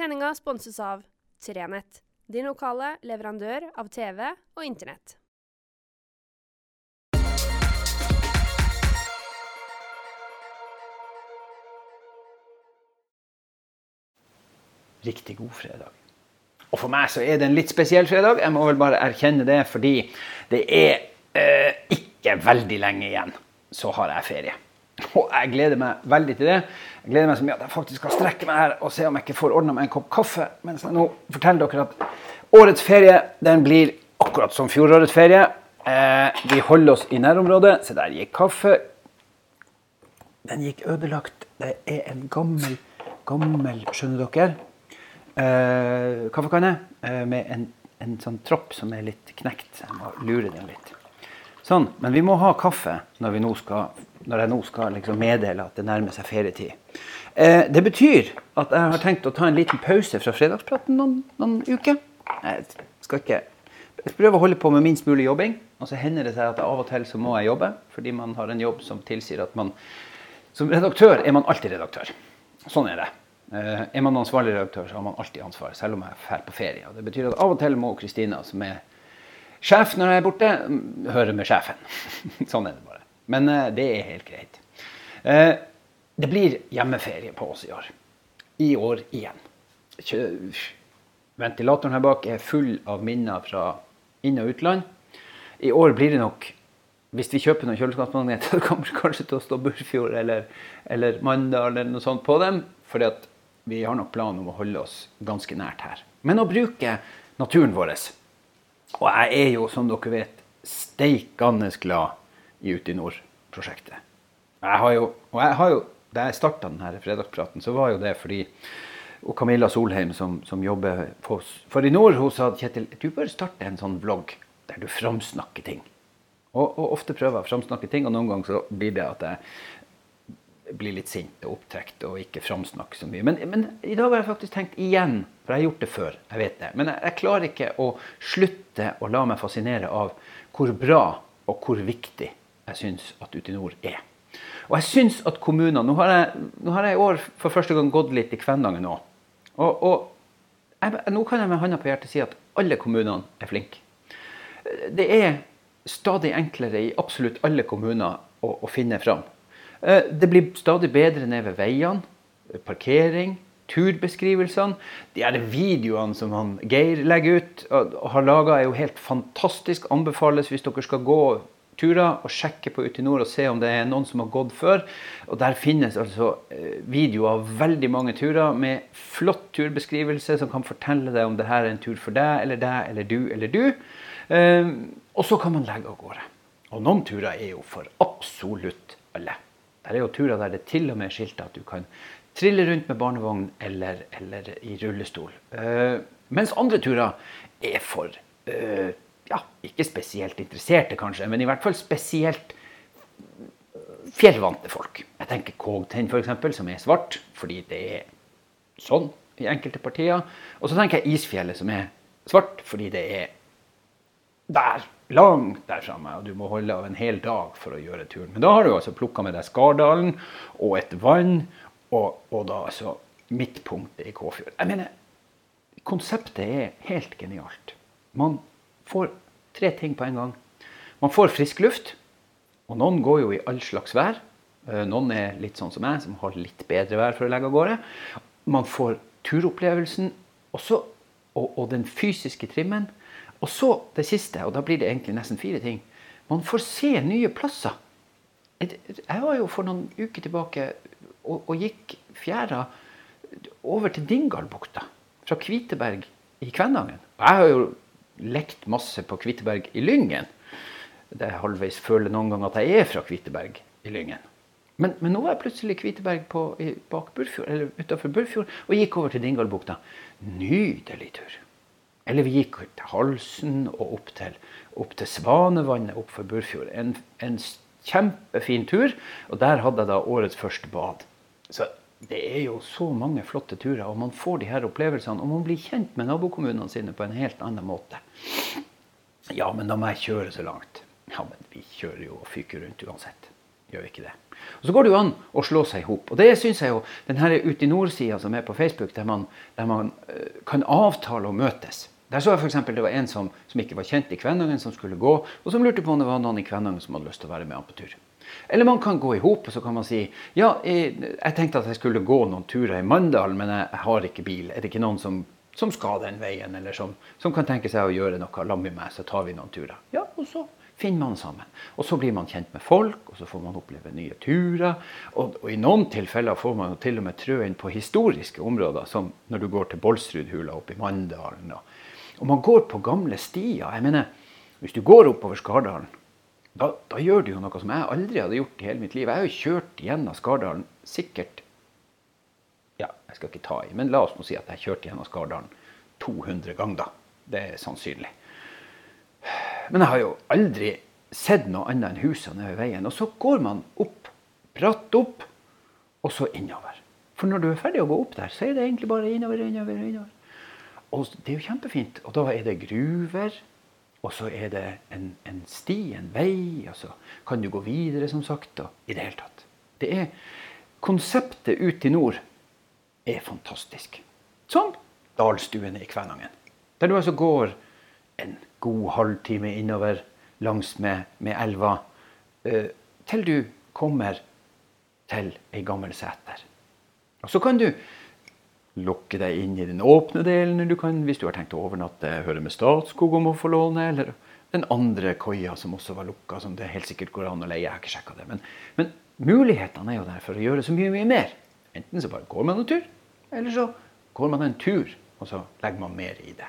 Sendinga sponses av Trenett, din lokale leverandør av TV og Internett. Riktig god fredag. Og for meg så er det en litt spesiell fredag. Jeg må vel bare erkjenne det, fordi det er eh, ikke veldig lenge igjen så har jeg ferie. Og jeg gleder meg veldig til det. Jeg gleder meg så mye at jeg faktisk skal strekke meg her og se om jeg ikke får ordna meg en kopp kaffe mens jeg nå forteller dere at årets ferie den blir akkurat som fjorårets ferie. Eh, vi holder oss i nærområdet, så der gikk kaffe. Den gikk ødelagt. Det er en gammel, gammel Skjønner dere? Eh, kaffekanne eh, med en, en sånn tropp som er litt knekt. Jeg må lure den litt. Sånn, Men vi må ha kaffe når, vi nå skal, når jeg nå skal liksom meddele at det nærmer seg ferietid. Eh, det betyr at jeg har tenkt å ta en liten pause fra fredagspraten noen, noen uker. Jeg skal ikke jeg prøver å holde på med minst mulig jobbing. Og så hender det seg at av og til så må jeg jobbe, fordi man har en jobb som tilsier at man Som redaktør er man alltid redaktør. Sånn er det. Eh, er man ansvarlig redaktør, så har man alltid ansvar, selv om jeg er på ferie. Og det betyr at av og til må Kristina, som er Sjef når jeg er borte, høre med sjefen. sånn er det bare. Men uh, det er helt greit. Uh, det blir hjemmeferie på oss i år. I år igjen. Ventilatoren her bak er full av minner fra inn- og utland. I år blir det nok hvis vi kjøper noen kjøleskapsmagneter, kommer det kanskje til å stå Burfjord eller, eller Mandal eller noe sånt på dem. fordi vi har nok planen om å holde oss ganske nært her. Men å bruke naturen vår og jeg er jo, som dere vet, steikende glad i nord-prosjektet. Jeg har jo, og jeg har jo, Da jeg starta denne fredagspraten, så var jo det fordi og Camilla Solheim, som, som jobber på, for i nord, hun sa Kjetil, du bør starte en sånn vlogg der du framsnakker ting. Og, og, ofte prøver jeg å framsnakke ting, og noen ganger så blir det at jeg blir litt sint og opptrekt og ikke framsnakker så mye. Men, men, i dag har jeg faktisk tenkt igjen, for jeg har gjort det før. jeg vet det. Men jeg, jeg klarer ikke å slutte å la meg fascinere av hvor bra og hvor viktig jeg syns at nord er. Og jeg syns at kommunene Nå har jeg, nå har jeg i år for første gang gått litt i Kvænangen òg. Og, og jeg, nå kan jeg med hånda på hjertet si at alle kommunene er flinke. Det er stadig enklere i absolutt alle kommuner å, å finne fram. Eh, det blir stadig bedre ned ved veiene. Parkering, turbeskrivelsene. De her videoene som han Geir legger ut og har laga, er jo helt fantastisk. Anbefales hvis dere skal gå turer og sjekke på Utinor og se om det er noen som har gått før. Og Der finnes altså eh, videoer av veldig mange turer med flott turbeskrivelse som kan fortelle deg om det her er en tur for deg eller deg eller du eller du. Eh, og så kan man legge av gårde. Og noen turer er jo for absolutt alle. Det er jo turer der det til og med er skilta at du kan trille rundt med barnevogn eller, eller i rullestol. Uh, mens andre turer er for uh, ja, ikke spesielt interesserte, kanskje, men i hvert fall spesielt fjellvante folk. Jeg tenker Kogtenn, f.eks., som er svart fordi det er sånn i enkelte partier. Og så tenker jeg Isfjellet, som er svart fordi det er der langt der framme, og du må holde av en hel dag for å gjøre turen. Men da har du altså plukka med deg Skardalen og et vann, og, og da altså midtpunktet i Kåfjord. Jeg mener, konseptet er helt genialt. Man får tre ting på en gang. Man får frisk luft, og noen går jo i all slags vær. Eh, noen er litt sånn som meg, som har litt bedre vær for å legge av gårde. Man får turopplevelsen også, og, og den fysiske trimmen. Og så det siste, og da blir det egentlig nesten fire ting. Man får se nye plasser. Jeg var jo for noen uker tilbake og, og gikk fjæra over til Dingalbukta fra Kviteberg i Kvænangen. Jeg har jo lekt masse på Kvitteberg i Lyngen. Er halvveis føler noen ganger at jeg er fra Kviteberg i Lyngen. Men, men nå var jeg plutselig Kviteberg på, i Burfjord, utenfor Burfjord og gikk over til Dingalbukta. Nydelig tur. Eller vi gikk til Halsen og opp til, opp til Svanevannet opp for Burfjord. En, en, kjempefin tur. Og der hadde jeg da årets første bad. Så det er jo så mange flotte turer, og man får de her opplevelsene. Og man blir kjent med nabokommunene sine på en helt annen måte. Ja, men da må jeg kjøre så langt. Ja, men vi kjører jo og fyker rundt uansett. gjør vi ikke det. Og Så går det jo an å slå seg i hop. Og det syns jeg jo den Ut i nord-sida som er på Facebook, der man, der man uh, kan avtale å møtes. Der så jeg f.eks. det var en som, som, ikke var kjent i Kvænangen, som skulle gå, og som lurte på om det var noen i Kvænangen som hadde lyst til å være med han på tur. Eller man kan gå i hop og så kan man si ja, jeg, tenkte at jeg skulle gå noen turer i Mandal, men jeg har ikke bil. Er det ikke noen som, som skal den veien, eller som, som, kan tenke seg å gjøre noe sammen med meg, så tar vi noen turer. Ja, og så finner man sammen. Og så blir man kjent med folk, og så får man oppleve nye turer. Og, og i noen tilfeller får man jo til og med trø inn på historiske områder, som når du går til Bolsrudhula oppe i Mandalen. Og, og, man går på gamle stier. Jeg mener, hvis du går oppover Skardalen, da, da, gjør du jo noe som jeg aldri hadde gjort i hele mitt liv. Jeg har jo kjørt gjennom Skardalen sikkert Ja, jeg skal ikke ta i, men la oss nå si at jeg kjørte gjennom Skardalen 200 ganger, da. Det er sannsynlig. Men jeg har jo aldri sett noe annet enn husene ved veien. Og så går man opp, bratt opp, og så innover. For når du er ferdig å gå opp der, så er det egentlig bare innover, innover, innover. Og det er jo kjempefint. Og da er det gruver. Og så er det en, en sti, en vei. Og så kan du gå videre, som sagt. Og i det hele tatt. Det er Konseptet ut til nord er fantastisk. Som dalstuene i Kvænangen. Der du altså går en god halvtime innover langs med, med elva uh, til du kommer til ei gammel seter. Og så kan du lukke deg inn i den åpne delen du kan, hvis du har tenkt å overnatte, høre med Statskog om å få låne, eller den andre koia som også var lukka, som det helt sikkert går an å leie. Jeg har ikke sjekka det. Men, men, mulighetene er jo der for å gjøre så mye, mye mer. Enten så bare går man en tur, eller så går man en tur, og så legger man mer i det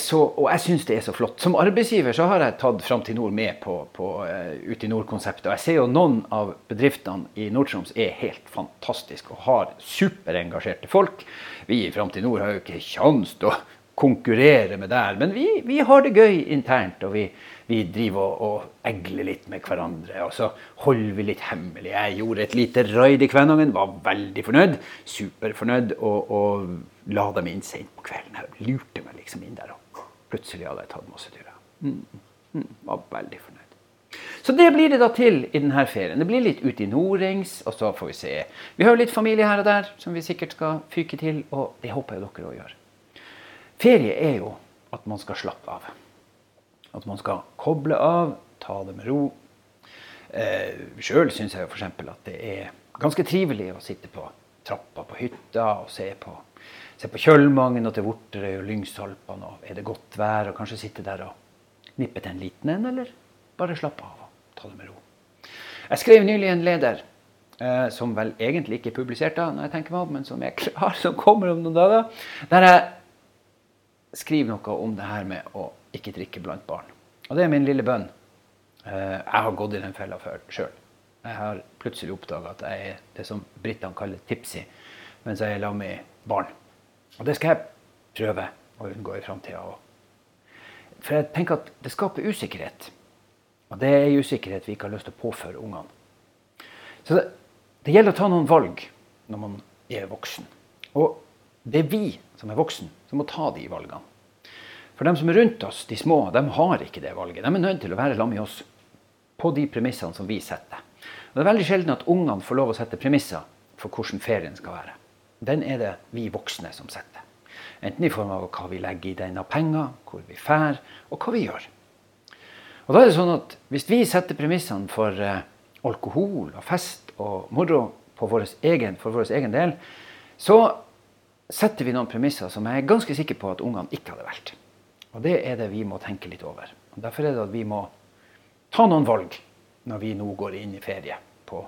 så, og jeg syns det er så flott. Som arbeidsgiver så har jeg tatt Fram til Nord med på, på uh, Ut i Nord-konseptet. Og jeg ser jo noen av bedriftene i Nord-Troms er helt fantastiske og har superengasjerte folk. Vi i Fram til Nord har jo ikke kjangs til å konkurrere med der, men vi, vi har det gøy internt. og vi vi driver og, og egler litt med hverandre. Og så holder vi litt hemmelig. Jeg gjorde et lite raid i Kvænangen, var veldig fornøyd. Superfornøyd. Og, og la dem inn sent på kvelden. Jeg lurte meg liksom inn der. Og plutselig hadde jeg tatt masse turer. Mm, mm, var veldig fornøyd. Så det blir det da til i denne ferien. Det blir litt ute i nordings, og så får vi se. Vi har jo litt familie her og der som vi sikkert skal fyke til, og det håper jeg dere òg gjør. Ferie er jo at man skal slappe av. At man skal koble av, ta det med ro. Eh, Sjøl syns jeg f.eks. at det er ganske trivelig å sitte på trappa på hytta og se på, se på Kjølmangen og til Vorterøy og Lyngsalpene. Og er det godt vær, og kanskje sitte der og nippe til en liten en, eller bare slappe av og ta det med ro. Jeg skrev nylig en leder eh, som vel egentlig ikke er publisert, da, når jeg tenker meg om, men som er klar, som kommer om noen dager. Der jeg skriver noe om det her med å ikke drikke blant barn. Og det er min lille bønn. Eh, jeg har gått i den fella før sjøl. Jeg har plutselig oppdaga at jeg er det som britene kaller tipsy, mens jeg er sammen med barn. Og det skal jeg prøve å unngå i framtida òg. For jeg tenker at det skaper usikkerhet. Og det er usikkerhet vi ikke har lyst til å påføre ungene. Så det, det gjelder å ta noen valg når man er voksen. Og det er vi som er voksen, som må ta de valgene. For de som er rundt oss, de små, de har ikke det valget. De er nødt til å være sammen med oss på de premissene som vi setter. Og det er veldig sjelden at ungene får lov å sette premisser for hvordan ferien skal være. Den er det vi voksne som setter. Enten i form av hva vi legger i den av penger, hvor vi fær, og hva vi gjør. Og da er det sånn at Hvis vi setter premissene for eh, alkohol og fest og moro vår egen, for vår egen del, så setter vi noen premisser som jeg er ganske sikker på at ungene ikke hadde valgt. Og det er det vi må tenke litt over. Og derfor er det at vi må ta noen valg når vi nå går inn i ferie. på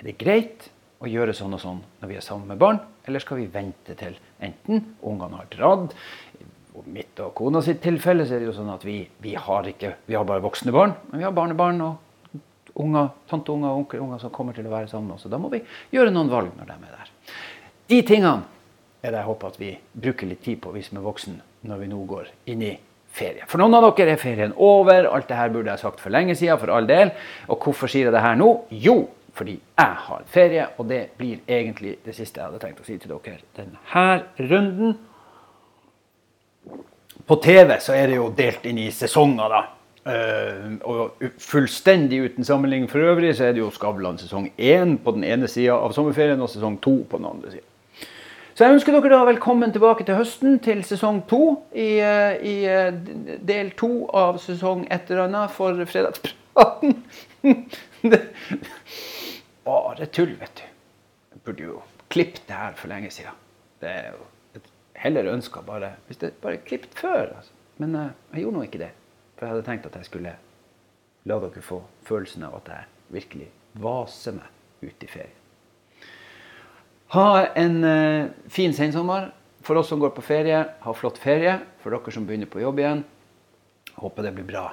Er det greit å gjøre sånn og sånn når vi er sammen med barn, eller skal vi vente til enten ungene har dratt I mitt og kona sitt tilfelle så er det jo sånn at vi, vi, har ikke, vi har bare voksne barn, men vi har barnebarn og unger, tanteunger og onkelunger som kommer til å være sammen. Så da må vi gjøre noen valg når de er der. De tingene er det jeg håper at vi bruker litt tid på, vi som er voksne, når vi nå går inn i ferie. For noen av dere er ferien over. Alt det her burde jeg sagt for lenge siden, for all del. Og hvorfor sier jeg det her nå? Jo, fordi jeg har ferie, og det blir egentlig det siste jeg hadde tenkt å si til dere denne runden. På TV så er det jo delt inn i sesonger, da. Uh, og fullstendig uten sammenligning for øvrig, så er det jo Skavlan sesong én på den ene sida av sommerferien og sesong to på den andre sida. Så jeg ønsker dere da velkommen tilbake til høsten, til sesong to. I, eh, i eh, del to av sesong et eller annet for Fredagspraten. er tull, vet du. Jeg burde jo klippet det her for lenge siden. Det er jo et heller ønska bare Hvis det bare klippet før. Altså. Men uh, jeg gjorde nå ikke det. For jeg hadde tenkt at jeg skulle la dere få følelsen av at jeg virkelig vaser meg ut i ferien. Ha en uh, fin sensommer for oss som går på ferie. Ha flott ferie for dere som begynner på jobb igjen. Håper det blir bra.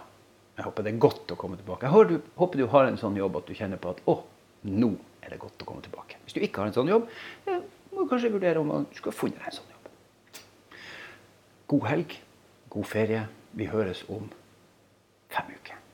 Jeg håper det er godt å komme tilbake. Jeg du, håper du har en sånn jobb at du kjenner på at å, nå er det godt å komme tilbake. Hvis du ikke har en sånn jobb, eh, må du kanskje vurdere om du skulle funnet deg en sånn jobb. God helg, god ferie. Vi høres om fem uker.